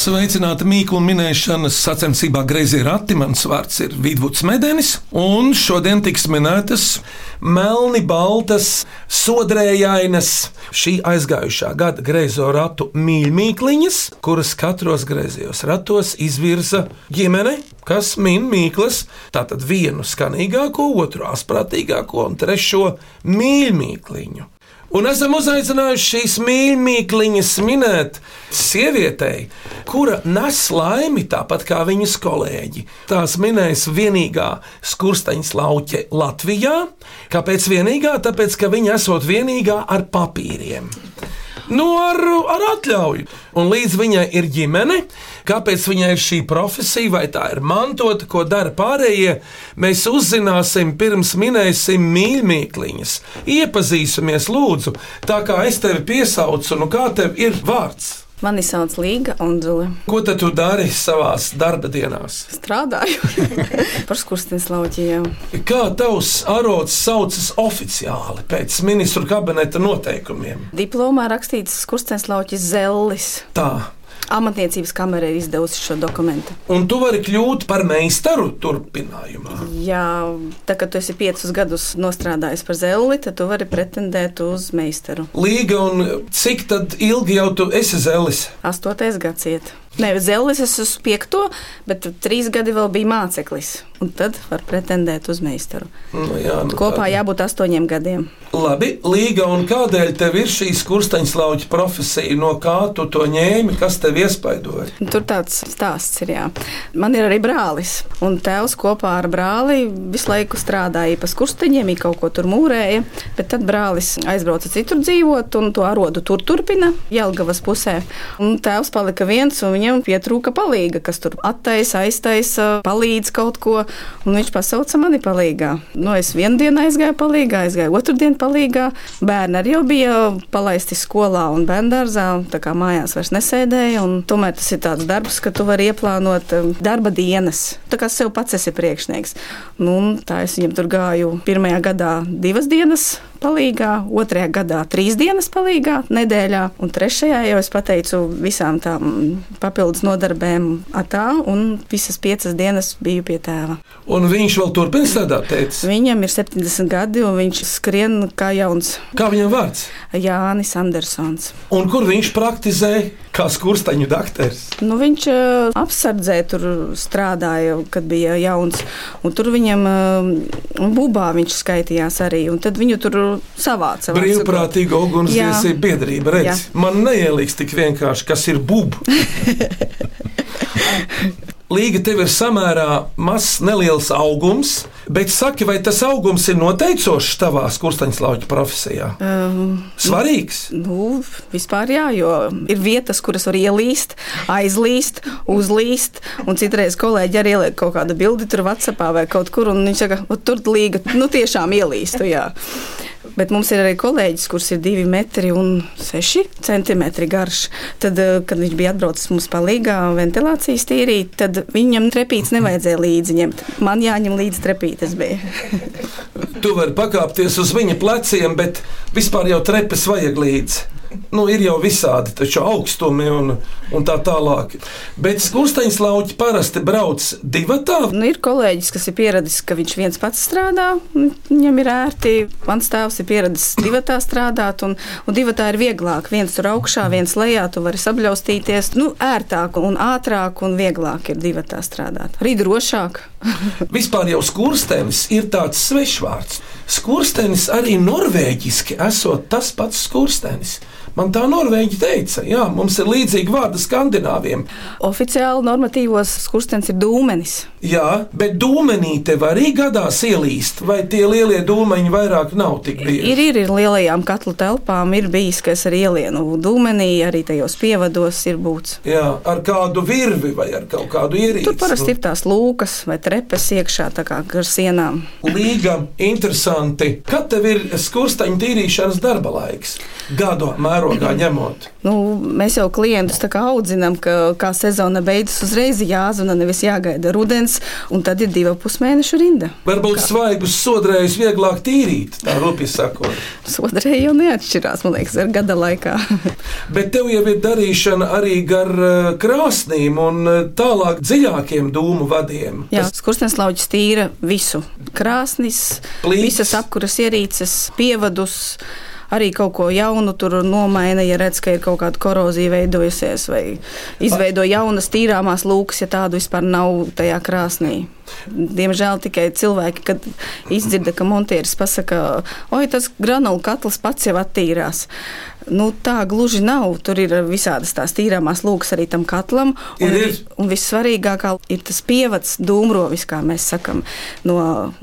Sveicināti mīklu minēšanas sacensībā Greizie rati. Mans vārds ir Vidvuds Medenis, un šodien tiks minētas melni baltas, sodrējainas šī aizgājušā gada greizo ratu mīļmīkliņas, kuras katros greizajos ratos izvirza ģimene, kas min mīklas, tātad vienu skanīgāko, otru asprātīgāko un trešo mīļmīkliņu. Un esam uzaicinājuši šīs mīļākās minēt sievietei, kura nes laimi tāpat kā viņas kolēģi. Tās minēs vienīgā skursteņa lauķe Latvijā. Kāpēc vienīgā? Tāpēc, ka viņa esot vienīgā ar papīriem. Nu, ar, ar atļauju. Un līdz viņai ir ģimene, kāpēc viņai ir šī profesija, vai tā ir mantota, ko dara pārējie, mēs uzzināsim pirms minēsim mīļmīkliņas. Iepazīsimies, lūdzu, tā kā es tevi piesaucu, nu kā tev ir vārds. Mani sauc Līga Unzule. Ko tad tu dari savā darba dienās? Strādāju par skurstenes lauķiem. Kā tavs arots saucas oficiāli pēc ministru kabineta noteikumiem? Diplomā rakstīts skurstenes lauķis Zellis. Tā. Amatniecības kamera ir izdevusi šo dokumentu. Un tu vari kļūt par meistaru turpinājumā. Jā, tā kā tu esi piecus gadus nostrādājis par zelli, tad tu vari pretendēt uz meistaru. Līga, un cik tad ilgi jau tu esi zelis? Astotais gads iet. Nē, zellis es esmu piekto, bet trīs gadi vēl bija māceklis. Un tad var pretendēt uz meistaru. Nu, jā, nu, Kopā tā. jābūt astoņiem gadiem. Labi, Līga, un kādēļ tev ir šī skursteņslauķa profesija? No kā tu to ņēmi, kas tev iespaidoja? Tur tāds stāsts ir. Jā. Man ir arī brālis. Un tēvs kopā ar brāli visu laiku strādāja pa skursteņiem, kaut ko tur mūrēja. Bet tad brālis aizbrauca citur dzīvot, un to arodu tur turpina Jelgavas pusē. Un tēvs palika viens, un viņam pietrūka palīga, kas tur attaisa, aiztaisa, palīdz kaut ko. Un viņš pasauca mani palīgā. Nu, es vienu dienu aizgāju palīgā, aizgāju otru dienu palīgā. Bērni arī jau bija palaisti skolā un bērngārzā, tā kā mājās vairs nesēdēja. Tomēr tas ir tāds darbs, ka tu vari ieplānot um, darba dienas. Tā kā sev pats esi priekšnieks. Nu, tā es viņam tur gāju pirmajā gadā divas dienas palīgā, otrajā gadā trīs dienas palīgā nedēļā, un trešajā jau es pateicu visām tām papildus nodarbēm ar tā, un visas piecas dienas biju pie tēva. Un viņš vēl turpina strādāt, teicis. Viņam ir 70 gadi, un viņš skrien kā jauns Kā viņam vārds? Jānis Andersons. Un kur viņš praktizē kā skursteņu dakteris? Nu, viņš uh, apsardzē tur strādāja, kad bija jauns. un Tur viņam uh, bubā viņš skaitījās arī. Tad viņu tur savāca. Brīvprātīga ugunsdzēsēja Jā. biedrība. Redz, Jā. man neieliks tik vienkārši, kas ir bub. Līga tev ir samērā mazs, neliels augums, bet saki, vai tas augums ir noteicošs tavā skursteņslauķa profesijā? Um, Svarīgs. Nu, vispār jā, jo ir vietas, kuras var ielīst, aizlīst, uzlīst. Un citreiz kolēģi arī ieliek kaut kādu bildi tur Whatsappā vai kaut kur, un viņš saka, "Ot, tur līga, nu tiešām ielīstu. Jā. Bet mums ir arī kolēģis, kurš ir 2 metri un 6 centimetri garš. Tad, eh, kad viņš bija atbraucis mums palīgā ventilācijas tīrīt, tad viņam trepītes nevajadzēja līdzi ņemt. Man jāņem līdzi trepītes bija. Tu vari pakāpties uz viņa pleciem, bet vispār jau trepes vajag līdzi. Nu, ir jau visādi taču augstumi un, un tā tālāk. Bet skursteņslauķi parasti brauc divatā. Nu, ir kolēģis, kas ir pieradis, ka viņš viens pats strādā, viņam ir ērti. Mans tēvs ir pieradis divatā strādāt, un, un divatā ir vieglāk. Viens tur augšā, viens lejā, tu vari sabļaustīties. Nu, ērtāk un ātrāk un vieglāk ir divatā strādāt. Arī drošāk. Vispār jau skurstenis ir tāds svešvārds. Skurstenis arī norvēģiski esot tas pats skurstenis. Man tā norvēģi teica, jā, mums ir līdzīga vārda skandināviem. Oficiāli normatīvos skurstenis ir dūmenis. Jā, bet dūmenī tev arī gadās ielīst, vai tie lielie dūmeņi vairāk nav tik bieži? Ir, ir, ir lielajām katlu telpām, ir bijis, ka es arī ielienu dūmenī, arī tajos pievados ir būts. Jā, ar kādu virvi vai ar kaut kādu ierīci. Tur parasti ir tās lūkas vai trepes iekšā, tā kā gar sienām. Līga, interesanti. Kad tev ir skursteņa tīrīšanas darba laiks? Gadu mērogā mērogā ņemot. Nu, mēs jau klientus tā kā audzinām, ka kā sezona beidzas uzreiz jāzvana, nevis jāgaida rudens, un tad ir divu pusmēnešu rinda. Varbūt svaigus sodrējus vieglāk tīrīt, tā rupi sakot. Sodrēji jau neatšķirās, man liekas, ar gada laikā. Bet tev jau ir darīšana arī gar eh, krāsnīm un eh, tālāk dziļākiem dūmu vadiem. Jā, skurstenis lauķis tīra visu. Krāsnis, Plīts. visas apkuras ierīces, pievadus. Arī kaut ko jaunu tur nomaina, ja redz, ka ir kaut kāda korozija veidojusies, vai izveido jaunas tīrāmās lūkas, ja tādu vispār nav tajā krāsnī. Diemžēl tikai cilvēki, kad izdzirda, ka montieris pasakā, oi, tas granulu katls pats jau attīrās. Nu, tā gluži nav. Tur ir visādas tās tīrāmās lūgas arī tam katlam. Un, Ir, ir. un vissvarīgākā ir tas pievads, dūmrovis, kā mēs sakām, no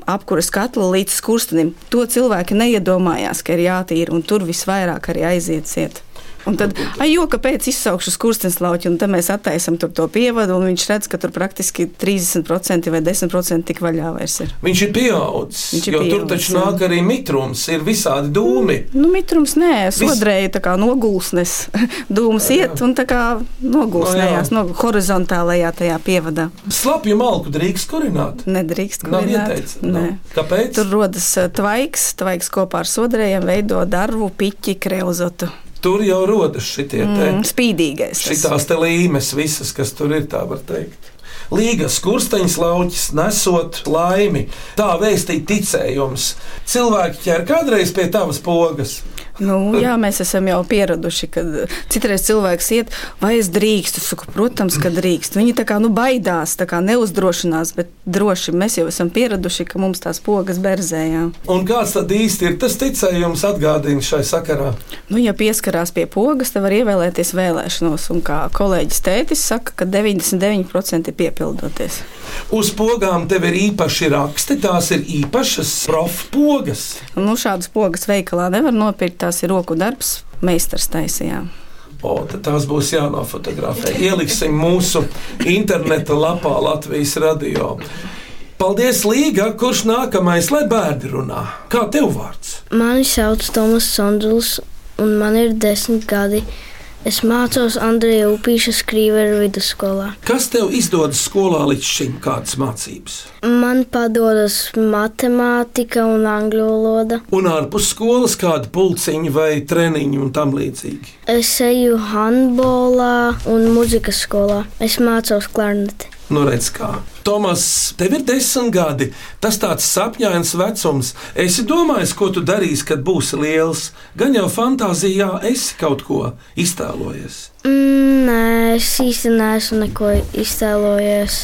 apkuras katla līdz skurstenim. To cilvēki neiedomājās, ka ir jātīra, un tur visvairāk arī aiziet ciet. Un tad, ai, jo, kāpēc izsaukšu skurstenes lauķi, un tad mēs attaisam tur to pievadu, un viņš redz, ka tur praktiski 30% vai 10% tik vaļā vairs ir. Viņš ir pieaudzis, Viņš ir jo tur pieaudzis, taču jā. nāk arī mitrums, ir visādi dūmi. Nu, mitrums nē, sodrēja tā kā nogulsnes. Dūmas iet un tā kā nogulsnējās no horizontālajā tajā pievadā. Slapju malku drīkst kurināt. Nedrīkst Nav kurināt. ieteicams. Nē. nav. Kāpēc? Tur rodas eh, tvaiks, tvaiks kopā ar sodrējiem veido darbu, piķi, kreuzotu. Tur jau rodas šitie te. Mm, spīdīgais. Šitās te līmes, visas, kas tur ir, tā var teikt. Līgas kursteņš lauķis nesot laimi. Tā vēstīja ticējums. Cilvēki ķer kādreiz pie tavas pogas. Nu, jā, mēs esam jau pieraduši, ka citreiz cilvēks iet, vai es drīkstu. Saku, protams, ka drīkst. Viņi tā kā nu, baidās, tā kā neuzdrošinās, bet droši mēs jau esam pieraduši, ka mums tās pogas berzējā. Un kāds tad īsti ir tas ticējums atgādina šai sakarā? Nu, ja pieskarās pie pogas, tad var ievēlēties vēlēšanos. Un kā kolēģis tētis saka, ka 99% ir piepildoties. Uz pogām tev ir īpaši raksti, tās ir īpašas profu pogas. Nu, šādas pogas veikalā nevar nopirkt, tās ir roku darbs, meistars taisījām. O, tās būs jānofotografē. Ieliksim mūsu interneta lapā Latvijas radio. Paldies, Līga! Kurš nākamais, lai bērni runā? Kā tev vārds? Mani sauc Tomas Sonduls, un man ir desmit gadi. Es mācos Andreja Upīša Skrīveru vidusskolā. Kas tev izdodas skolā līdz šim, kādas mācības? Man padodas matemātika un angļu valoda. Un ārpus skolas kāda pulciņa vai treniņa un tam līdzīgi. Es eju handbolā un muzikas skolā. Es mācos klarneti. Nu, redz, kā. Tomas, tev ir desmit gadi. Tas tāds sapņains vecums. Esi domājis, ko tu darīsi, kad būsi liels. Gan jau fantāzijā esi kaut ko iztēlojies. Mm, nē, es īsti neesmu neko iztēlojies.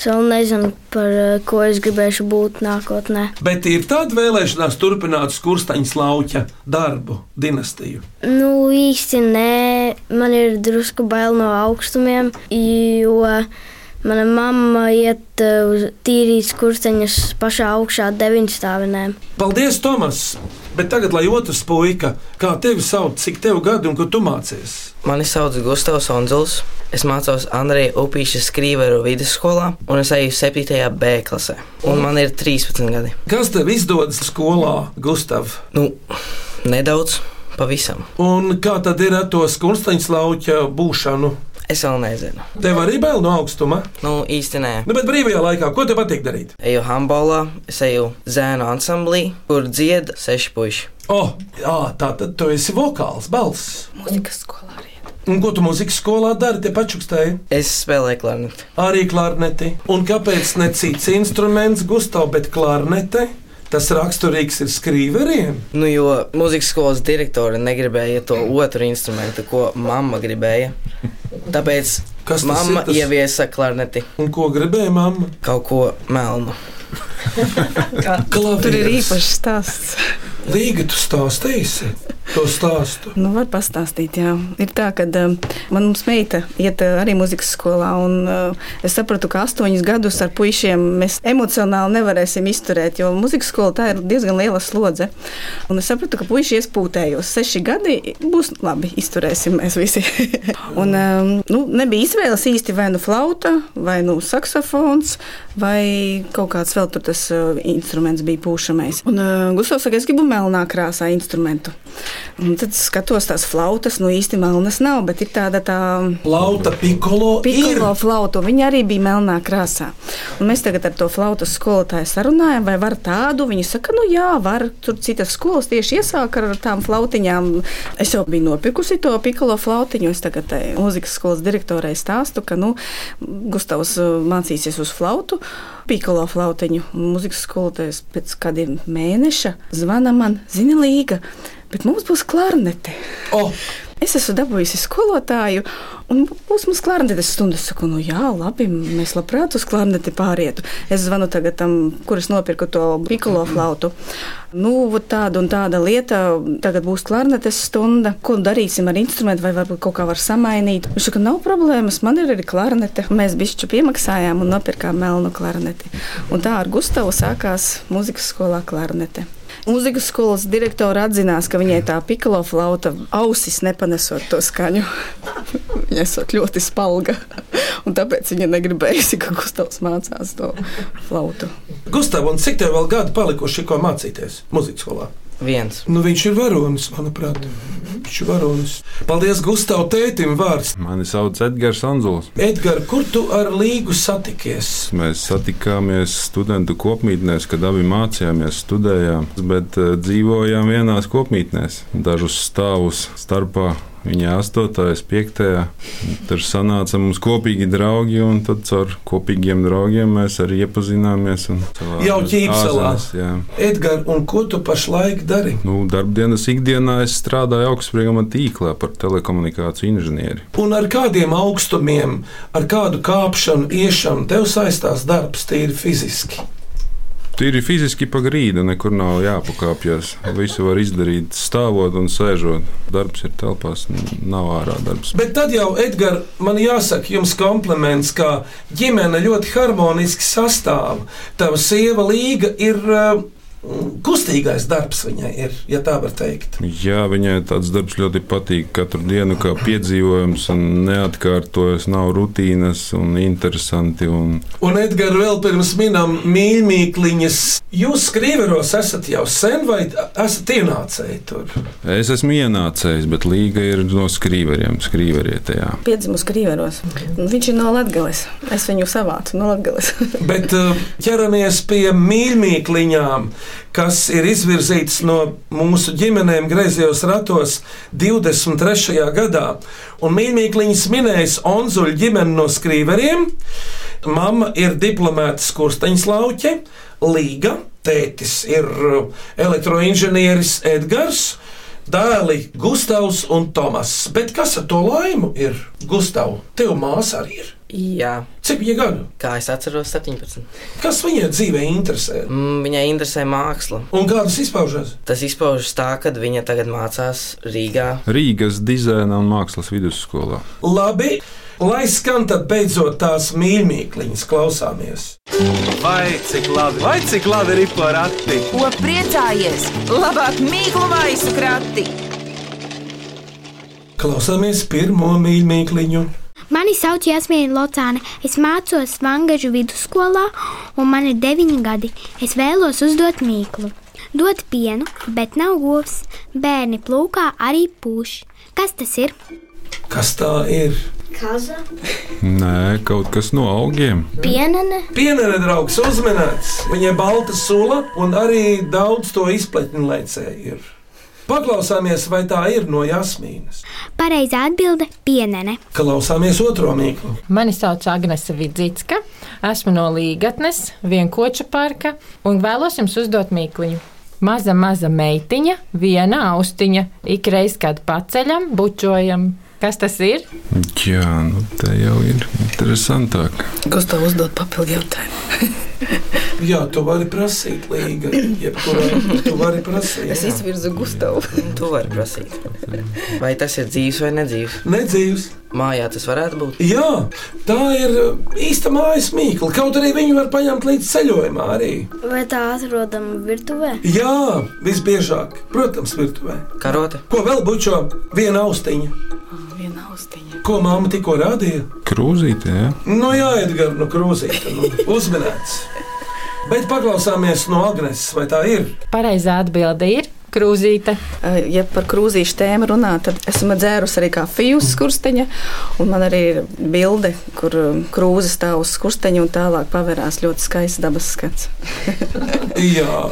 Es vēl nezinu, par eh, ko es gribēšu būt nākotnē. Bet ir tāda vēlēšanās turpināt skursteņa lauķa darbu, dinastiju. Nu, īsti nē, man ir drusku bail no augstumiem, jo mana mamma iet eh, uz tīrīt skursteņus pašā augšā deviņstāvinēm. Paldies, Tomas! Bet tagad, lai otrs puika, kā tevi sauc, cik tev gadi un ko tu mācies? Mani sauc Gustavs Onzuls. Es mācos Andreja Upīša Skrīveru vidusskolā, un es eju 7. B klasē. Un man ir 13 gadi. Kas tev izdodas skolā, Gustav? Nu, nedaudz, pavisam. Un kā tad ir ar to skursteņa lauķa būšanu? Es vēl nezinu. Tev arī bail no augstuma? Nu, īsti nē. Nu, bet brīvajā laikā, ko tev patīk darīt? Eju handbolā, es eju zēnu ansamblī, kur dzied seši puiši. Oh, jā, tā tad tu esi vokāls, balss. Mūzikas skolā arī. Un ko tu mūzikas skolā dari? Te pačukstēji Es spēlēju klarneti. arī klarneti. Un kāpēc ne cits instruments, Gustav, bet klarnete? Tas raksturīgs ir skrīveriem. Nu, jo mūzikas skolas direktore negribēja to otru instrumentu, ko mamma gribēja. Tāpēc Kas tas mamma ir, tas- ieviesa klarneti Un ko gribēja mamma? kaut ko melnu. Tur ir īpašs stāsts. Līga, tu stāstīsi to stāstu. Nu, var pastāstīt, jā. Ir tā, ka um, man mums meita iet uh, arī muzikas skolā, un uh, es sapratu, ka astoņus gadus ar puišiem mēs emocionāli nevarēsim izturēt, jo muzikas skola tā ir diezgan liela slodze. Un es sapratu, ka puiši iespūtējos seši gadi, būs labi, izturēsim mēs visi. un um, nu, nebija izvēles īsti vai nu flauta, vai nu saksofons, vai kaut kāds vēl tur tas uh, instruments bija pūšamais. Un uh, Gustavs saka, es gribu melnā krāsā instrumentu. Un tad skatos tās flautas, nu īsti melnas nav, bet ir tāda tā Lauta pikolo. pikolo flauta. Viņa arī bija melnā krāsā. Un mēs tagad ar to flautas skolotāju sarunājam, vai var tādu. Viņa saka, nu jā, var. Tur citas skolas tieši iesāk ar tām flautiņām. Es jau biju nopirkusi to pikolo flautiņu. Es tagad tai mūzikas skolas direktorai stāstu, ka nu, Gustavs uh, mācīsies uz flautu. Pikolo flautiņu. Mūzikas skolotājs pēc kādiem mēneša zvana man, zina, Līga, bet mums būs klarnete. Oh, Es esmu dabūjusi skolotāju, un būs mums klarnetes stunda. Es saku, nu jā, labi, mēs labprāt uz klarneti pārietu. Es zvanu tagad tam, kurš nopirka to pikolo flautu. Nu, tāda un tāda lieta, tagad būs klarnetes stunda. Ko darīsim ar instrumentu, vai varbūt kaut kā var samainīt? Viņš saka, nav problēmas, man ir arī klarnete. Mēs bišķi piemaksājām un nopirkām melnu klarneti. Un tā ar Gustavu sākās mūzikas skolā klarnete. Mūzikas skolas direktora atzinās, ka viņai tā pikalo flauta ausis nepanesot to skaņu. Viņa esot ļoti spalga. Un tāpēc viņa negribējusi, ka Gustavs mācās to flautu. Gustav, un cik tev vēl gadi palikuši, ko mācīties muzikā skolā? Viens. Nu, viņš ir varonis, manuprāt. Viņš ir varonis. Paldies, Gustav, tētim vārds. Mani sauc Edgars Anzuls. Edgars, kur tu ar Līgu satikies? Mēs satikāmies studentu kopmītnēs, kad abi mācījāmies, studējām, bet uh, dzīvojām vienās kopmītnēs, dažus stāvus starpā. Viņa 8, 5. Tur sanāca mums kopīgi draugi, un tad caur kopīgiem draugiem mēs arī iepazināmies. Jau ķīpselā. Edgars, un ko tu pašlaik dari? Nu, darbdienas ikdienā es strādāju augstsprieguma tīklā par telekomunikāciju inženieri. Un ar kādiem augstumiem, ar kādu kāpšanu, iešanu tev saistās darbs tīri fiziski? Tīri fiziski pa grīdu nekur nav jāpakāpjas. Visu var izdarīt stāvot un sēžot. Darbs ir telpās, nav ārā darbs. Bet tad jau, Edgars, man jāsaka jums kompliments, ka ģimene ļoti harmoniski sastāv. Tava sieva Līga ir uh, kustīgais darbs viņai, ir, ja tā var teikt. Jā, viņai tāds darbs ļoti patīk. Katru dienu kā piedzīvojums, un neatkārtojas, nav rutīnas un interesanti. Un Un, Edgars, vēl pirms minam mīļmīkliņas, jūs skrīveros esat jau sen vai esat ienācēji tur? es esmu ienācējis, bet Līga ir no skrīveriem, skrīverietējā. Piedzimis Krīveros. Un Viņš ir no Latvijas. Es viņu savācu no Latvijas. Bet uh, ķeramies pie mīļmīkliņām, kas ir izvirzītas no mūsu ģimenēm griezījos ratos 23. gadā. Un mīļmīkliņas minējas Onzuļa ģimene no skrīveriem. Mama ir diplomēta skursteņas lauķe, Līga, tētis ir uh, elektroinženieris Edgars. Dēli Gustavs un Tomas. Bet kas ar to laimu ir? Gustavs, tev māsa arī ir. Jā, Cik viņa gadu? kā es atceros, 17. Kas viņai dzīvē interesē? Mm, Viņai interesē māksla. Un kā tas izpaužas? Tas izpaužas tā, ka viņa tagad mācās Rīgā. Rīgas dizaina un mākslas vidusskolā. Labi, lai skan tad beidzot tās mīļākās, klausāmies. Vai cik labi, vai cik labi ir porakti? Ko priecājies? Labāk mīklu maisu krati! Klausāmies pirmo mīļākliņu. Mani sauc Jasmīna Locāne. Es mācos Vangažu vidusskolā, un man ir deviņi gadi. Es vēlos uzdot mīklu. Dot pienu, bet nav govs. Bērni plūkā arī pūš. Kas tas ir? Kas tā ir? Kaza, Nē, kaut kas no augiem. pienene, Pienere draugs uzmanīts. Viņai balta sula un arī daudz to izpletņu lēcēju ir. Paklausāmies, vai tā ir no Jasmīnas. Pareizā atbilde - pienene. Klausāmies otro mīklu. Mani sauc Agnese Vidzicka, esmu no Līgatnes, vienkoča parka un vēlos jums uzdot mīkliņu. Maza, maza meitiņa, viena austiņa, ikreiz, kad paceļam, bučojam. Kas tas ir? Jā, nu tā jau ir interesantāk. Gustavs uzdod papildu jautājumu. Jā, tu vari prasīt, Līga. Jebkurā tu vari prasīt. Es izvirzu Gustavu. Tu vari prasīt. Vai tas ir dzīves vai nedzīves? Nedzīvs. Mājā tas varētu būt. Jā, tā ir īsta mājas mīkla. Kaut arī viņu var paņemt līdz ceļojumā arī. vai tā atrodama virtuvē? Jā, visbiežāk, protams, virtuvē. Karote. Ko vēl bučo? Viena austiņa. Viena austiņa. Ko mamma tikko rādīja? Krūzīte, jā. Nu, jā, Edgars, no krūzītes, nu, uzmanīts. Bet paklausāmies no Agnēs, vai tā ir? Pareizā atbilde ir krūzīte. Eh, Ja par krūzīšu tēmu runā, tad esmu dzērusi arī kafiju uz skursteņa. un Man arī ir bilde, kur um, krūze stāv uz skursteņa un tālāk pavērās ļoti skaists dabas skats. Jā,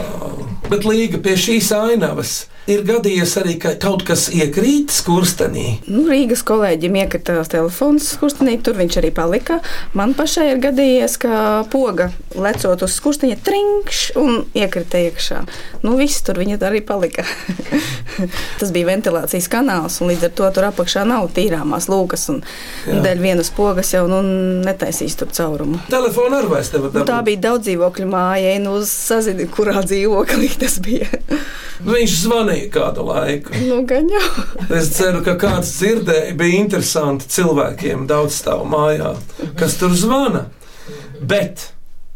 bet līga pie šīs ainavas ir gadījies arī, ka kaut kas iekrīt skurstenī. Nu, Rīgas kolēģim iekrita telefons skurstenī, tur viņš arī palika. Man pašai ir gadījies, ka poga lecot uz skursteņa trinkš un iekrita iekšā. Nu, viss tur viņa arī palika. Tas bija ventilācijas kanāls, un līdz ar to tur apakšā nav tīrāmās lūkas. Dēļ vienas pogas jau nu, netaisīs tur caurumu. Telefonu arī vairs nevar Nu, tā dabūt. bija daudz dzīvokļu māja, nu, sazini, kurā dzīvoklī tas bija. Viņš zvanīja kādu laiku. nu, gan jau. Es ceru, ka kāds dzirdēja, bija interesanti cilvēkiem daudz stāv mājā, kas tur zvana. Bet,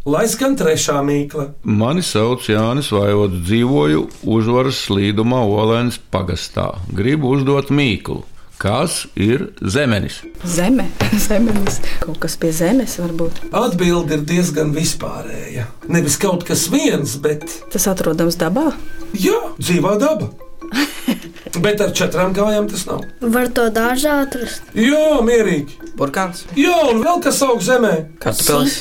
lai skan trešā mīkla, Mani sauc Jānis Vaivots, dzīvoju uzvaras slīdumā Olēnas pagastā. Gribu uzdot mīklu. Kas ir zemenis? Zeme, zemenis. Kaut kas pie zemes varbūt. atbilde ir diezgan vispārēja. Nevis kaut kas viens, bet Tas atrodams dabā. jā, dzīvā daba. Bet ar četrām kājām tas nav. Var to dārzā atrast. Jā, mierīgi. Burkāns, Jā, un vēl kas aug zemē. kartupeļs.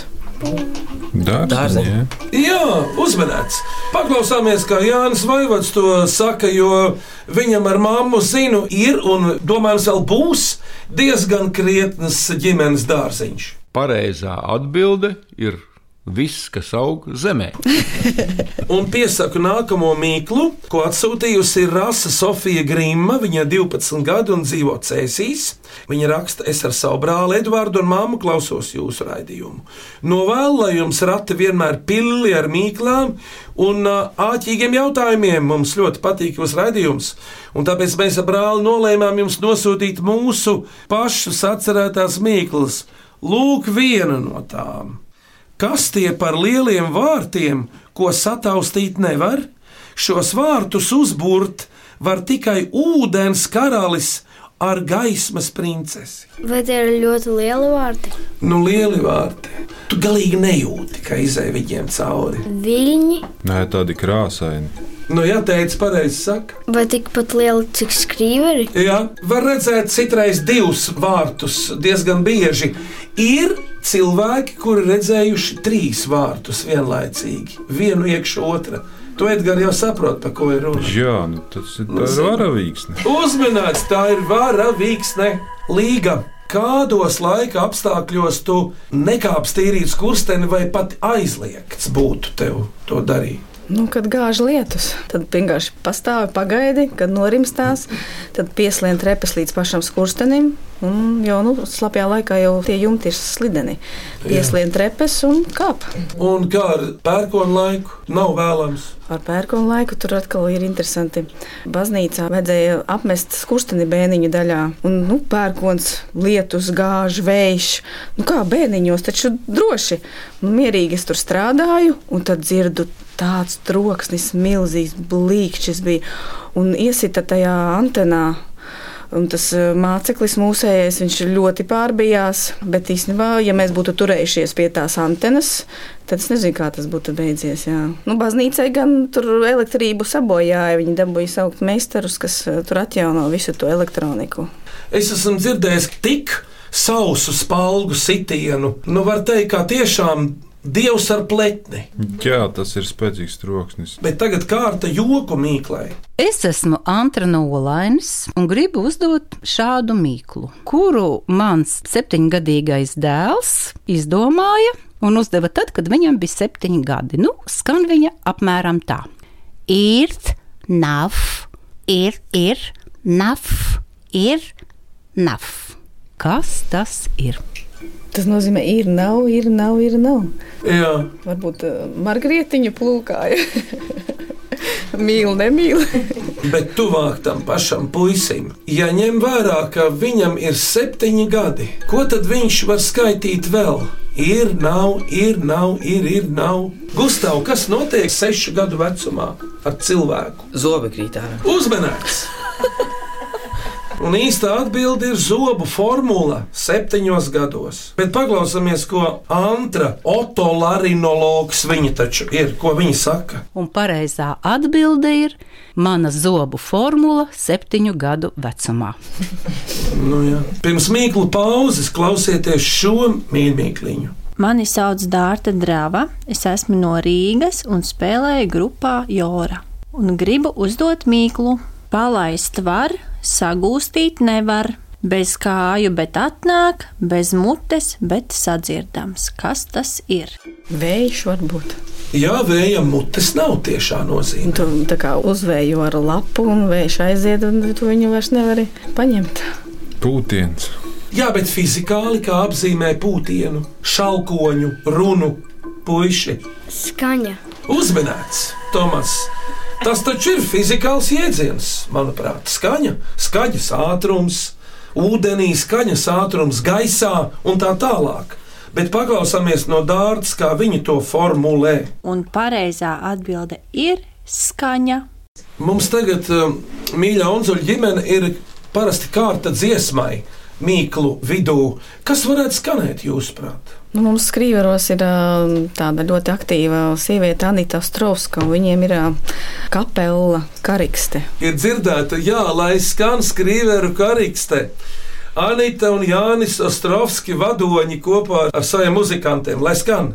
Jā. Jā, uzmanīts. Paklausāmies, kā Jānis Vaivots to saka, jo viņam ar mammu zinu, ir un domājams, vēl būs diezgan krietnas ģimenes dārziņš. Pareizā atbilde ir viss, kas aug zemē. Un piesaku nākamo mīklu, ko atsūtījusi Rasa Sofija Grīma. Viņa ir 12 gadi un dzīvo Cēsīs. Viņa raksta, es ar savu brāli Edvardu un māmu klausos jūsu raidījumu. Novēlu, lai jums rati vienmēr pilni ar mīklām un āķīgiem jautājumiem. Mums ļoti patīk jūsu raidījums, un tāpēc mēs ar brāli nolēmām jums nosūtīt mūsu pašus atcerētās mīklas. Lūk, viena no tām. Kas tie par lieliem vārtiem, ko sataustīt nevar? Šos vārtus uzbūrt var tikai ūdens karalis ar gaismas princesi. Vai tie ir ļoti lieli vārti? Nu, lieli vārti. Tu galīgi nejūti, ka izai viņiem cauri. Viļņi Nē, tādi krāsaini. Nu, jā, teica, pareizi saka. vai tikpat lieli, cik skrīveri? Jā, var redzēt, citreiz divus vārtus diezgan bieži. Ir cilvēki, kuri redzējuši trīs vārtus vienlaicīgi, vienu iekšā otrā. Tu Edgars jau saproti, par ko ir runa. Jā, nu, tas ir, tā ir varavīksne. Uzmanīts, tā ir vara vīksne līga. Kādos laika apstākļos tu nekāpsi tīrīt skursteni vai pat aizliegts būtu tev to darīt? Nu, kad gāž lietus, tad vienkārši pastāvi, pagaidi, kad norimstās, tad pieslēdz trepes līdz pašam skurstenim. Un jau nu, slapjā laikā jau tie jumti ir slideni. Pieslēdz trepes un kāp. Un kā ar pērkonu laiku nav vēlams. Ar pērkonu laiku tur atkal ir interesanti. Baznīcā vajadzēja apmest skursteni bēniņu daļā. Un, nu, pērkons, lietus, gāž, vējš. Nu, kā bēniņos, taču droši. Nu, mierīgi es tur strādāju, un tad dzirdu tāds troksnis, milzīgs blīkšķis bija. Un iesita tajā antenā. Un tas eh, māceklis mūsējais, viņš ļoti pārbijās. Bet īstenībā, ja mēs būtu turējušies pie tās antenas, tad es nezinu, kā tas būtu beidzies. Jā. Nu, baznīcai gan tur elektrību sabojāja. Viņi dabūja saukt meistarus, kas eh, tur atjauno visu to elektroniku. Es esmu dzirdējis tik sausu spalgu sitienu. Nu, var teikt, kā tiešām dievs ar pletni. Jā, tas ir spēcīgs troksnis. Bet tagad kārta joku mīklai. Es esmu Antra Nolainis un gribu uzdot šādu mīklu, kuru mans septiņgadīgais dēls izdomāja un uzdeva tad, kad viņam bija septiņi gadi. Nu, skan viņa apmēram tā: Ir, nav, ir, ir, nav, ir, nav. Kas tas ir? Tas nozīmē, ir, nav, ir, nav, ir, nav. Jā, Varbūt uh, margrietiņu plūkāja. Mīl, nemīl. bet tuvāk tam pašam puisim. Ja ņem vērā, ka viņam ir septiņi gadi, ko tad viņš var skaitīt vēl? Ir, nav, ir, nav, ir, ir, nav. Gustav, kas notiek sešu gadu vecumā ar cilvēku? Zobi krīt ārā. Uzmanīgs! Un īsta atbilde ir zobu formula septiņos gados. Bet paklausāmies, ko Antra, otolarinologs, viņa taču ir, ko viņa saka. Un pareizā atbilde ir mana zobu formula septiņu gadu vecumā. Nu, jā. Pirms mīklu pauzes klausieties šo mīļmīkliņu. Mani sauc Dārta Drava, es esmu no Rīgas un spēlēju grupā Jora. Un gribu uzdot mīklu. Palaist var, sagūstīt nevar. Bez kāju, bet atnāk, bez mutes, bet sadzirdams. Kas tas ir? Vējš var būt. Jā, vējam mutes nav tiešā nozīme. Tu tā kā uzvēju ar lapu, un vējš aiziet, un tu viņu vairs nevari paņemt. Pūtiens. Jā, bet fizikāli kā apzīmē pūtienu, šalkoņu, runu, puiši. Skaņa. Uzmanīts, Tomas. Tas taču ir fizikāls jēdziens, manuprāt. Skaņa, skaņas ātrums, ūdenī, skaņas ātrums gaisā un tā tālāk. Bet paklausāmies no dārza, kā viņi to formulē. Un pareizā atbilde ir skaņa. Mums tagad, um, mīļā Unzuļa ģimene, ir parasti kārta dziesmai, mīklu vidū. Kas varētu skanēt jūsuprāt? Nu, mums skrīveros ir tāda ļoti aktīva sieviete, Anita Strovska, un viņiem ir kapela karikste. Ir dzirdēta, jā, lai skan skrīveru karikste. Anita un Jānis Ostrovski vadoņi kopā ar saviem muzikantiem, lai skan.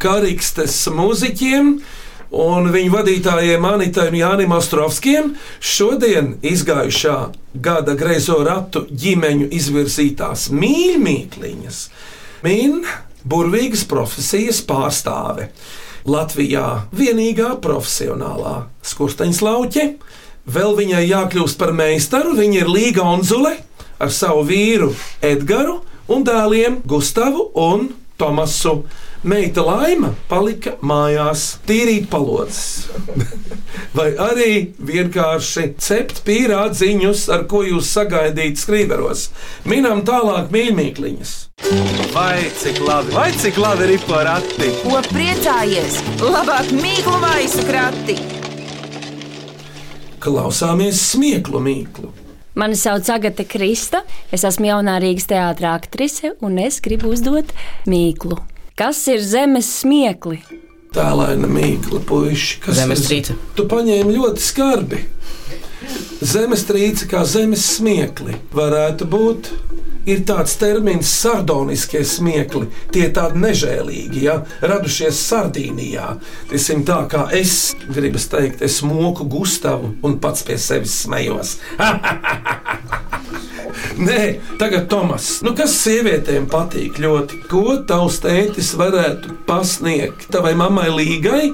Karikstes muziķiem! Un viņu vadītājiem Anitai un Jānim Ostrovskiem šodien izgājušā gada greizo ratu ģimeņu izvirzītās mīļmīkliņas min burvīgas profesijas pārstāve. Latvijā vienīgā profesionālā skursteņslauķe, vēl viņai jākļūst par meistaru, viņa ir Līga Onzule ar savu vīru Edgars un dēliem Gustavu un Tomasu. Meita Laima palika mājās, tīrīt palodzes. Vai arī vienkārši cept pīrādziņus, ar ko jūs sagaidīt skrīveros. Minam tālāk mīļmīkliņas. Vai cik labi, vai cik labi ir porakti? Ko priecājies? Labāk mīklu maisu krati! Klausāmies smieklu mīklu. Mani sauc Agate Krista, es esmu jaunā Rīgas teātris aktrise un es gribu uzdot mīklu. Kas ir zemes smiekli? Tēlaina mīkla, puiši. kas Zemestrīce. ir- Tu paņēmi ļoti skarbi. Zemestrīce kā zemes smiekli varētu būt. Ir tāds termins, sardoniskie smiekli. Tie ir tādi nežēlīgi, ja radušies Sardīnijā. Tiesim tā kā es gribu teikt, es moku Gustavu un pats pie sevis smējos. Nē, tagad Tomas. Nu, kas sievietēm patīk ļoti? Ko tavs tētis varētu pasniegt tavai mammai līgai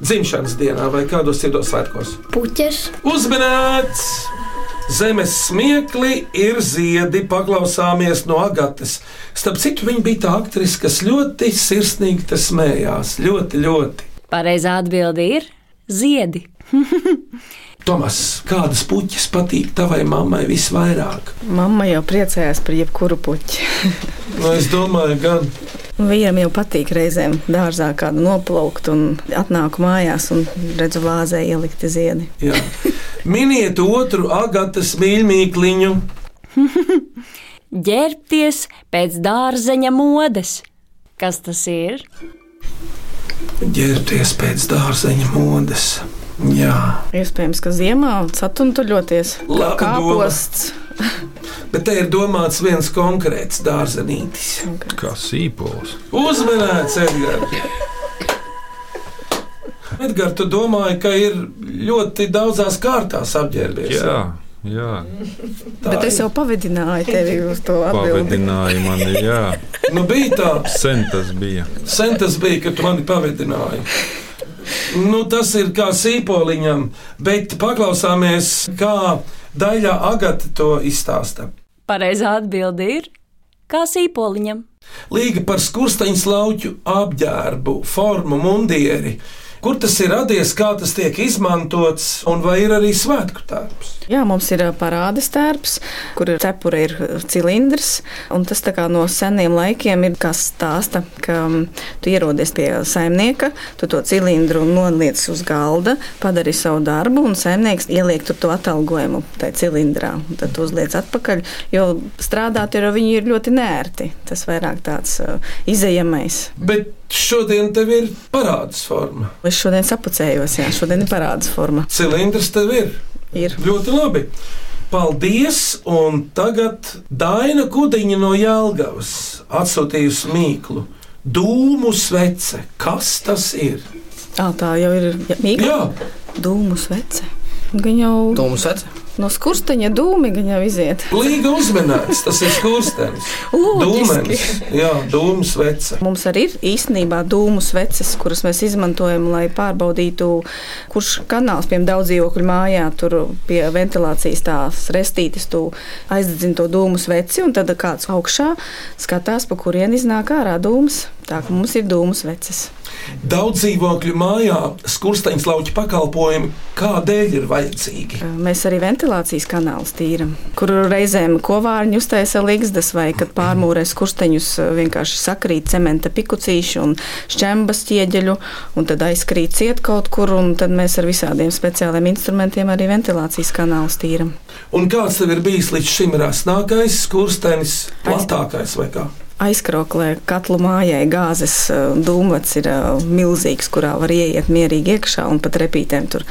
dzimšanas dienā vai kādos cietos svētkos? Puķes. Uzmanīts! Zemes smiekli ir ziedi, paklausāmies no Agates. Starp citu, viņa bija tā aktrise, kas ļoti sirsnīgi te smējās. Ļoti, ļoti. Pareizā atbilde ir ziedi. Tomas, kādas puķis patīk tavai mammai visvairāk? Mamma jau priecājās par jebkuru puķi. Nu, es domāju, gan. Vīram jau patīk reizēm dārzā kādu noplaukt, un atnāku mājās un redzu vāzē ielikti ziedi. Jā. Miniet otru agatas mīļmīkliņu. ģērbties pēc dārzeņa modes. Kas tas ir? Ģērbties pēc dārzeņa modes. Jā, Iespējams, ka ziemā satuntuļoties. Kāposts. bet te ir domāts viens konkrēts dārzenītis. Kā sīpols. Uzmanīts, Edgars! Edgars, tu domāji, ka ir ļoti daudzās kārtās apģērbies? Jā, jā. Bet es jau pavadināju tevi uz to atbildību. Pavadināja mani, jā. Nu, bija tā. Sen tas bija. Sen tas bija, kad tu mani pavadināji. Nu, tas ir kā sīpoliņam, bet paklausāmies, kā daļā agata to izstāsta. Pareizā atbilde ir kā sīpoliņam. Līga par skursteņa slauķu apģērbu, formu, mundieri. Kur tas ir radies, kā tas tiek izmantots, un vai ir arī svētku tērps? Jā, mums ir parādes tērps, kur ir cepura, ir cilindrs. un Tas kā no seniem laikiem ir kas stāsta, ka tu ierodies pie saimnieka, tu to cilindru noliec uz galda, padari savu darbu, un saimnieks ieliek tur to atalgojumu tajā cilindrā. un Tad uzliec atpakaļ, jo strādāt ar viņu ir ļoti nērti. Tas vairāk tāds izējamais. Bet šodien tev ir parādas forma. Es šodien sapucējos, jā, šodien ir parādas forma. Cilindrs tev ir. Ir. Ļoti labi. Paldies! Un tagad Daina Kudiņa no Jālgavas atsūtījusi mīklu. Dūmu svece. Kas tas ir? À, tā jau ir mīkla. Jā, Dūmu svece. Gan jau Dūmu svece? No skursteņa dūmi gan jau iziet. Līga uzmanīgs, tas ir skurstenis. Dūmens, jā, dūmu svece. Mums arī ir īstenībā dūmu sveces, kuras mēs izmantojam, lai pārbaudītu, kurš kanāls, piemēram, daudz dzīvokļu mājā, tur pie ventilācijas tās restītes, tu aizdedzini to dūmu sveci, un tad kāds augšā skatās, pa kurien iznāk ārā dūms. Tā kā mums ir dūmu sveces. Daudz dzīvokļu mājā skursteņa lauķa pakalpojumi kādēļ ir vajadzīgi? Mēs arī ventilācijas kanālus tīram, kur reizēm kovārņi uztaisa līgstas, vai kad pārmūrē skursteņus vienkārši sakrīt cementa pikucīši un šķembas ķieģeļu, un tad aizkrīt ciet kaut kur, un tad mēs ar visādiem speciāliem instrumentiem arī ventilācijas kanālus tīram. Un kāds tev ir bijis līdz šim rasnākais skurstenis, platākais vai kā? Aizkroklē katlu mājai gāzes eh, dūmvats ir eh, milzīgs, kurā var ieiet mierīgi iekšā un pat repītēm tur.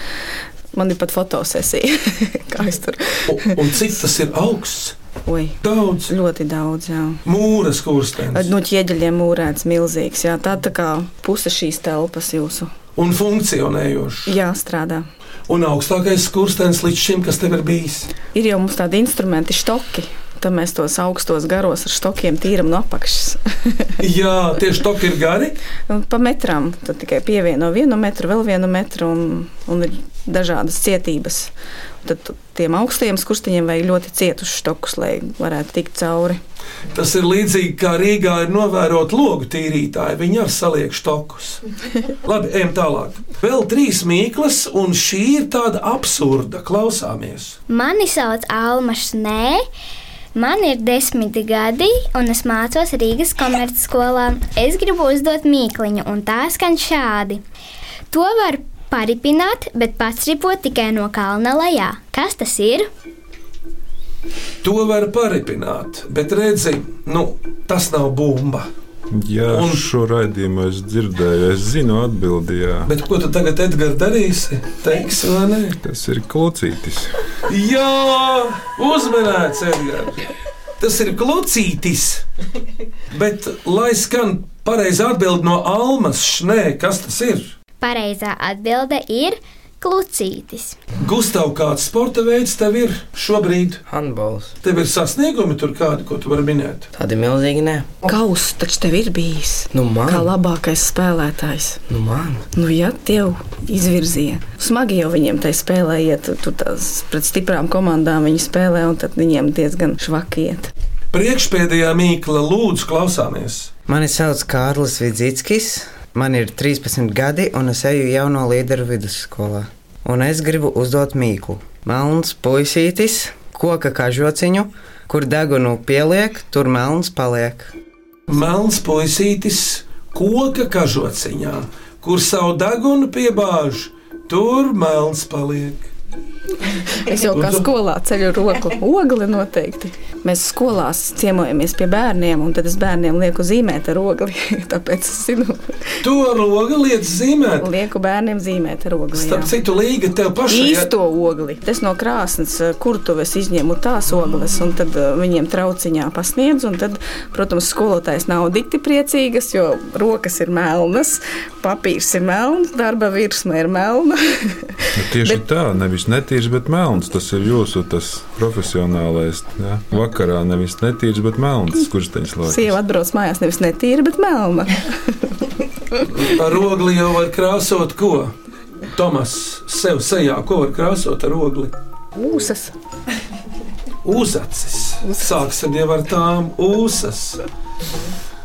Man ir pat fotosesija, kā es tur. Un, un cik tas ir augsts? Oi, daudz. Ļoti daudz, jā. Mūras skurstenis. No ķieģeļiem mūrēts milzīgs, jā. Tā tā kā puse šīs telpas jūsu. Un funkcionējošs. Jā, strādā. Un augstākais skurstenis līdz šim, kas tev ir bijis? Ir jau mums tādi instrumenti, štoki. Tad mēs tos augstos garos ar stokiem tīram no apakšas. Jā, tieši stoki ir gari. Un Pa metram tad tikai pievieno vienu metru, vēl vienu metru, un, un ir dažādas cietības. Tad tiem augstajiem skursteņiem vajag ļoti cietus štokus, lai varētu tikt cauri. Tas ir līdzīgi kā Rīgā ir novērot logu tīrītāji. Viņi arī saliek štokus. Labi, ejam tālāk. Vēl trīs mīklas, un šī ir tāda absurda. Klausāmies. Mani sauc Alma Šnē. Man ir desmit gadi, un es mācos Rīgas komercskolā. Es gribu uzdot mīkliņu, un tā skan šādi. To var paripināt, bet pats ripot tikai no kalna lejā. Kas tas ir? To var paripināt, bet redzi, nu, tas nav bumba. Jā, un šo raidījumu es dzirdēju. Es zinu, atbildījā. Bet ko tu tagad, Edgars, darīsi? Teiksi, vai ne? Tas ir klucītis. Jā, uzmanīts, Edgars. Tas ir klucītis. Bet, lai skan pareizi atbild no Almas, šnē, kas tas ir? Pareizā atbilde ir klucītis. Gustav, kāds sporta veids tev ir šobrīd? Handbols. Tev ir sasniegumi tur kādi, ko tu vari minēt? Tādi milzīgi, nē. Kauss taču tev ir bijis. Nu, man. Kā labākais spēlētājs. Nu, man. Nu, ja tev izvirzīja, smagi jau viņiem tai spēlē iet, tur tās pret stiprām komandām viņi spēlē, un tad viņiem diezgan švaki iet. Priekšpēdējā mīkla, lūdzu, klausāmies. Mani sauc Kārlis Vidzītskis. Man ir 13 gadi, un es eju jauno līderu vidusskolā. Un es gribu uzdot mīklu. Melns puisītis, koka kažociņu, kur degunu pieliek, tur melns paliek. Melns puisītis, koka kažociņā, kur savu degunu piebāž, tur melns paliek. Es jau kā skolā ceļu roku ogli noteikti. Mēs skolās ciemojamies pie bērniem, un tad es bērniem lieku zīmēt ar ogli. Tāpēc es zinu, To ar ogli lietas zīmēt. lieku bērniem zīmēt ar ogli. Starp jā. citu, līga tev pašai. Īsto ogli. Es no krāsnes eh, kurtuves izņēmu tās ogles, un tad eh, viņiem trauciņā pasniedzu. un Tad, protams, skolotājs nav dikti priecīgas, jo rokas ir melnas, papīrs ir melns, darba virsma ir melna. Nu, tieši bet... tā, nevis netīrs, bet melns. Tas ir jūsu tas profesionālais. Ja? Vakarā nevis netīrs, bet melns. Kurš teņš laiks? Sieva atbrauc mājās nevis netīra, bet melna. Ar ogli jau var krāsot ko? Tomas, sev sejā, ko var krāsot ar ogli? Ūsas. Uzacis. Sāksim jau ar tām ūsas.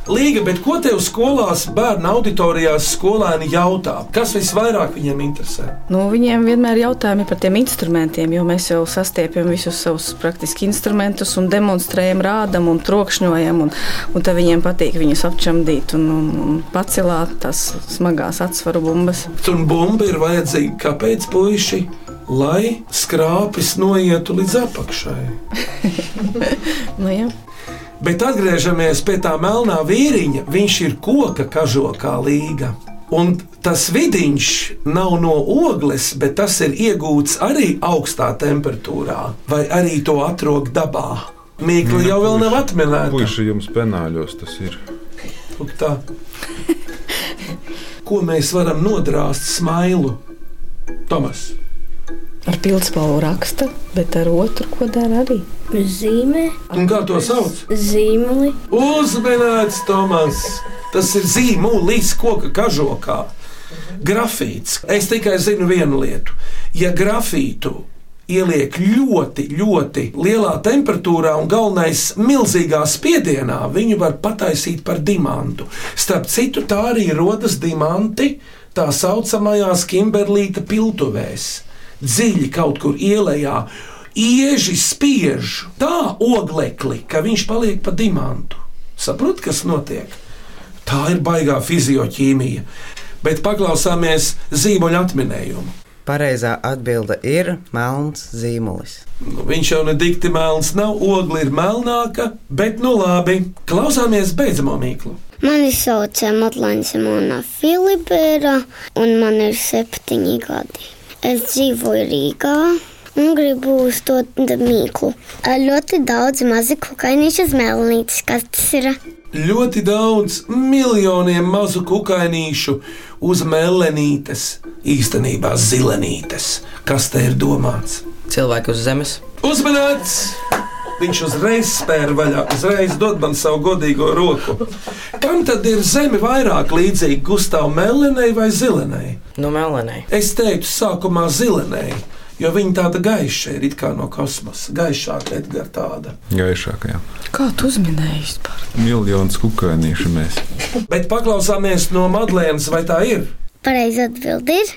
Līga, bet ko tev skolās, bērnu auditorijās skolēni jautā? Kas visvairāk viņiem interesē? Nu, viņiem vienmēr ir jautājumi par tiem instrumentiem, jo mēs jau sastiepjam visus savus praktiski instrumentus un demonstrējam, rādam un trokšņojam. Un, un tad viņiem patīk viņus apčamdīt un, un, un pacelāt tās smagās atsvaru bumbas. Un bumba ir vajadzīga kāpēc, puiši? Lai skrāpes noietu līdz apakšai. Nu, jā. Bet atgriežamies pie tā melnā vīriņa. Viņš ir koka kažokā līga. Un tas vidiņš nav no ogles, bet tas ir iegūts arī augstā temperatūrā, vai arī to atrod dabā. Mīkla jau vēl nav atminēta. Puiši jums penāļos tas ir. Lūk tā. Ko mēs varam nodrāst smailu? Tomas. Ar pildspalvu raksta, bet ar otru ko dara arī. Zīmē, Un kā to sauc? zīmoli. Uzmanīts, Tomas! Tas ir zīmolis koka kažokā. Grafīts. Es tikai zinu vienu lietu. Ja grafītu ieliek ļoti, ļoti lielā temperatūrā un galvenais milzīgā spiedienā, viņu var pataisīt par dimantu. Starp citu, tā arī rodas diamanti tā saucamajās Kimberlīta piltuvēs. Dziļi kaut kur ielējā. Ieži spiež tā oglekli, ka viņš paliek pa dimantu. Saprotat, kas notiek? Tā ir baigā fizioķīmija. Bet paklausāmies zīmoļa atminējumu. Pareizā atbilde ir melns zīmolis. Nu, viņš jau ne dikti melns, nav ogli, ir melnāka, bet nu labi. Klausāmies beidzamo mīklu. Mani sauc Matlāna Simona Filipēra, un man ir septiņi gadi. Es dzīvoju Rīgā un gribu uzdot mīklu. Ļoti daudz mazi kukainīšu zmelnītes. Kas tas ir? Ļoti daudz miljoniem mazu kukainīšu uz melenītes, īstenībā zilenītes. Kas te ir domāts? Cilvēki uz zemes. Uzmanīts! Viņš uzreiz spēra vaļā, uzreiz dod man savu godīgo roku. Kam tad ir zeme vairāk līdzīga Gustavam Melenai vai Zilenai? No melenai. Es teiktu, sākumā Zilenai, jo viņa tāda gaiša ir it kā no kosmosa. Gaišāka, Edgars, tāda. Gaišākajā. Kā tu uzminēji par Miljonus kukainīšu mēs. Bet paklausāmies no Madlēnas, vai tā ir? Pareizi atbild ir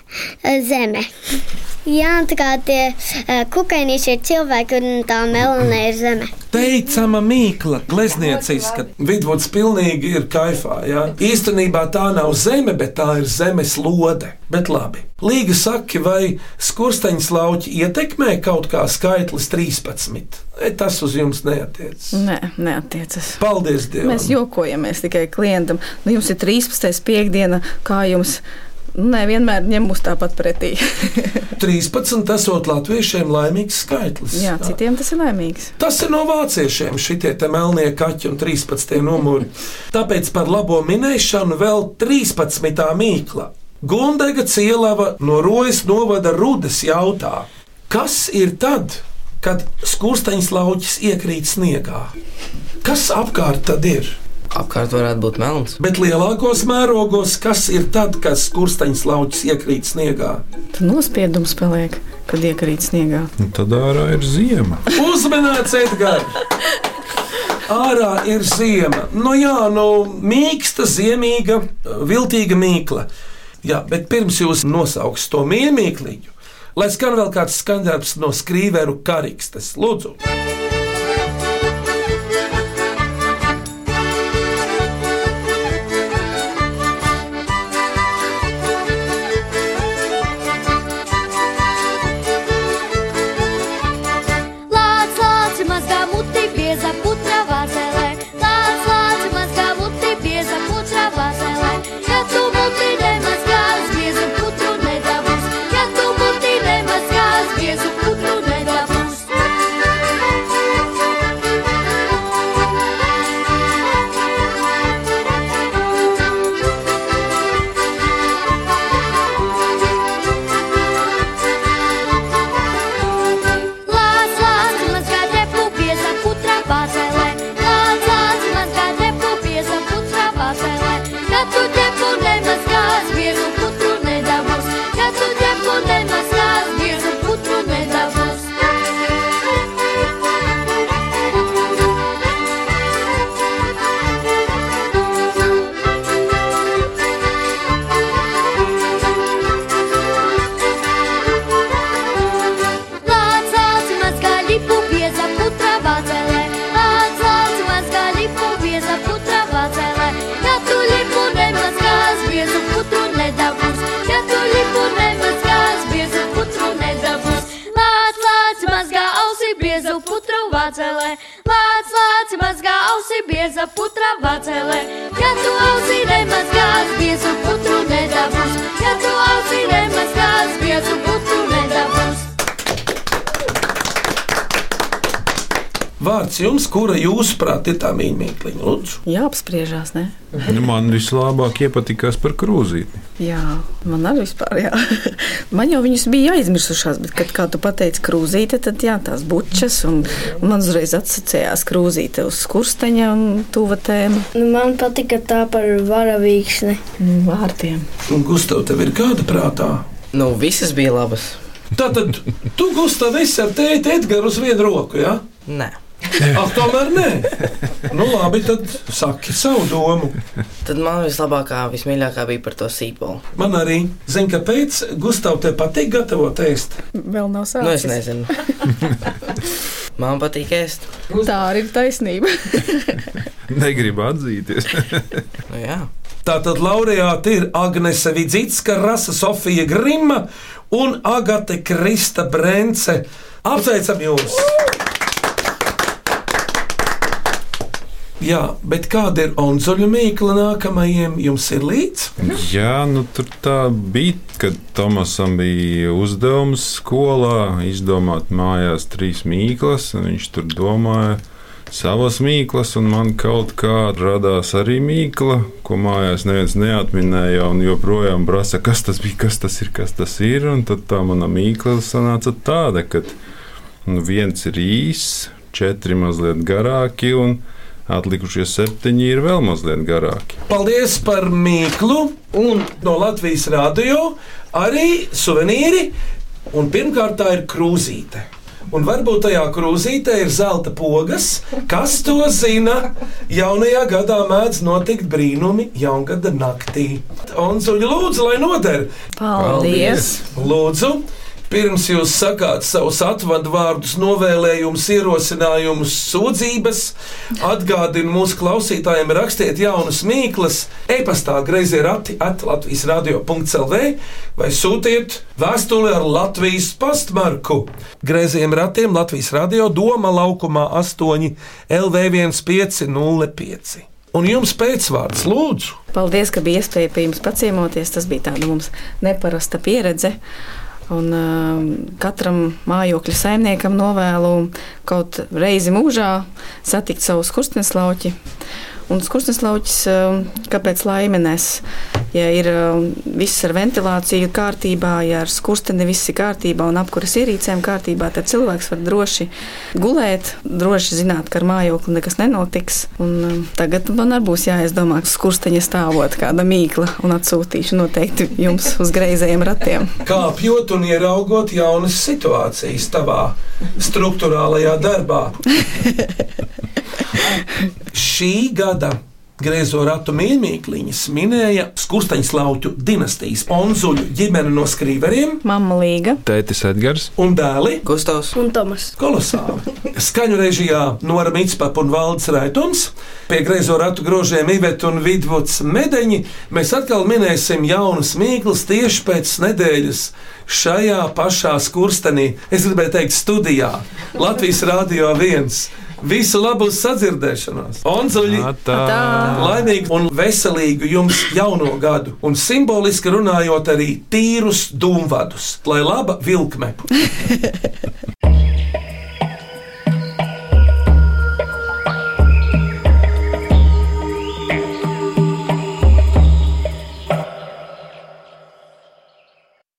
eh, zeme. Jā, tā kā tie eh, kukainīši ir cilvēki, un tā melna ir zeme. Teicama mīkla, glezniecīska. Vidvuds pilnīgi ir kaifā. Ja? Īstenībā tā nav zeme, bet tā ir zemes lode. Bet labi. Līga saka, vai skursteņa lauķi ietekmē kaut kā skaitlis 13? E, tas uz jums neatiecas. Nē, neatiecas. Paldies Dievam! Mēs jokojamies tikai klientam. Nu, jums ir 13. piekdiena, kā jums. Nu, Nē, vienmēr ņem mūs tāpat pretī. 13. esot latviešiem laimīgs skaitlis. Jā, citiem tas ir laimīgs. Tas ir no vāciešiem, šitie melnie kaķi un 13. numuri. Tāpēc par labo minēšanu vēl 13. mīkla. Gundega cielava no Rojas novada rudas jautā, kas ir tad, kad skursteņas lauķis iekrīt sniegā? Kas apkārt tad ir? Apkārt varētu būt melns. Bet lielākos mērogos, kas ir tad, kad skursteņas lauķis iekrīt sniegā? Tad nospiedums paliek, kad iekrīt sniegā. Un tad ārā ir ziema. Uzmanīts, Edgars! Ārā ir ziema. Nu, jā, nu, mīksta, ziemīga, viltīga mīkla. Jā, bet pirms jūs nosauks to mīmīkliņu, lai skan vēl kāds skandarbs no skrīveru karikstes. Lūdzu! Kura jūsuprāt ir tā mīmīkliņa, lūdzu? Jāapspriežās, ne? Nu, man vislabāk iepatikās par krūzīti. Jā, man arī vispār, jā. Man jau viņas bija aizmirsušās, bet, kad, kā tu pateici, krūzīte, tad jā, tās bučas, un, un man uzreiz atsacējās krūzīte uz skursteņa un tuva tēma. Nu, man patika tā par varavīksni. Vārtiem. Un Gustav, tev ir kāda prātā? Nu, visas bija labas. Tātad, tu, Gustav, esi ar tēti Edgars uz vienu roku, jā? Ja? Nē. Ah, tomēr nē. Nu, labi, tad saki savu domu. Tad man vislabākā, vismīļākā bija par to sīpolu. Man arī, zini, kāpēc Gustav te patīk gatavot ēst? Vēl nav sācis. Nu, es nezinu. Man patīk ēst. Tā arī ir taisnība. Negribu atzīties. nu, jā. Tātad laureāti ir Agnese Vidzicka, Rasa Sofija Grima un Agate Krista Brence. Apsveicam jūs! Jā, bet kāda ir onzuļu mīkla nākamajiem? Jums ir līdzi? Jā, nu tur tā bija, kad Tomasam bija uzdevums skolā izdomāt mājās trīs mīklas, un viņš tur domāja savas mīklas, un man kaut kā radās arī mīkla, ko mājās neviens neatminēja, un joprojām prasa, kas tas bija, kas tas ir, kas tas ir, un tad tā mana mīkla sanāca tāda, ka nu, viens ir īss, četri mazliet garāki, un Atlikušie septiņi ir vēl mazliet garāki. Paldies par mīklu un no Latvijas radio arī suvenīri. Un pirmkārt, tā ir krūzīte. Un varbūt tajā krūzītē ir zelta pogas. Kas to zina? Jaunajā gadā mēdz notikt brīnumi jaungada naktī. Un zuļi lūdzu, lai noder. Paldies! Lūdzu! Pirms jūs sakāt savus atvadu vārdus, novēlējumus, ierosinājumus, sūdzības, atgādinu mūsu klausītājiem, rakstiet jaunas mīklas, e-pastā grazē rati at Latvijas radio.clv vai sūtiet vēstuli ar Latvijas pastmarku. Grazējiem ratiem Latvijas radio Doma laukumā 8 LV1505. Un jums pēcvārds, lūdzu! Paldies, ka bija iespēja pie jums paciemoties. Tas bija tāda mums neparasta pieredze. Un, uh, katram mājokļa saimniekam novēlu kaut reizi mūžā satikt savu skursteneslauķi. Un skursteneslauķis, uh, kāpēc laimenes? Ja ir uh, viss ar ventilāciju kārtībā, ja ar skursteni viss ir kārtībā un apkuras ierīcēm kārtībā, tad cilvēks var droši gulēt, droši zināt, ka ar mājokli nekas nenotiks. Un, uh, tagad man arī būs jāizdomā, ka skursteņa stāvot kāda mīkla un atsūtīšu noteikti jums uz greizējiem ratiem. Kāpjot un ieraugot jaunas situācijas tavā struktūrālajā darbā. Šī gada Griezo ratu mīmīkliņas minēja Skursteņslauķu dinastijas onzuļu ģimene no skrīveriem, Mama Līga, Tētis Edgars un dēli Gustavs un Tomas. Kolosāli. Skaņu režijā Nora Mitspapa un Valdis Raitums, pie griezo ratu grožiem Iveta un Vidvuds Medeņi. Mēs atkal minēsim jaunas mīklas tieši pēc nedēļas šajā pašā skurstenī, es gribēju teikt, studijā Latvijas Rādio 1. Visu labu sadzirdēšanos! Onzuļi! Laimīgu un veselīgu jums jauno gadu! Un simboliski runājot arī tīrus dūmvadus, lai laba vilkme!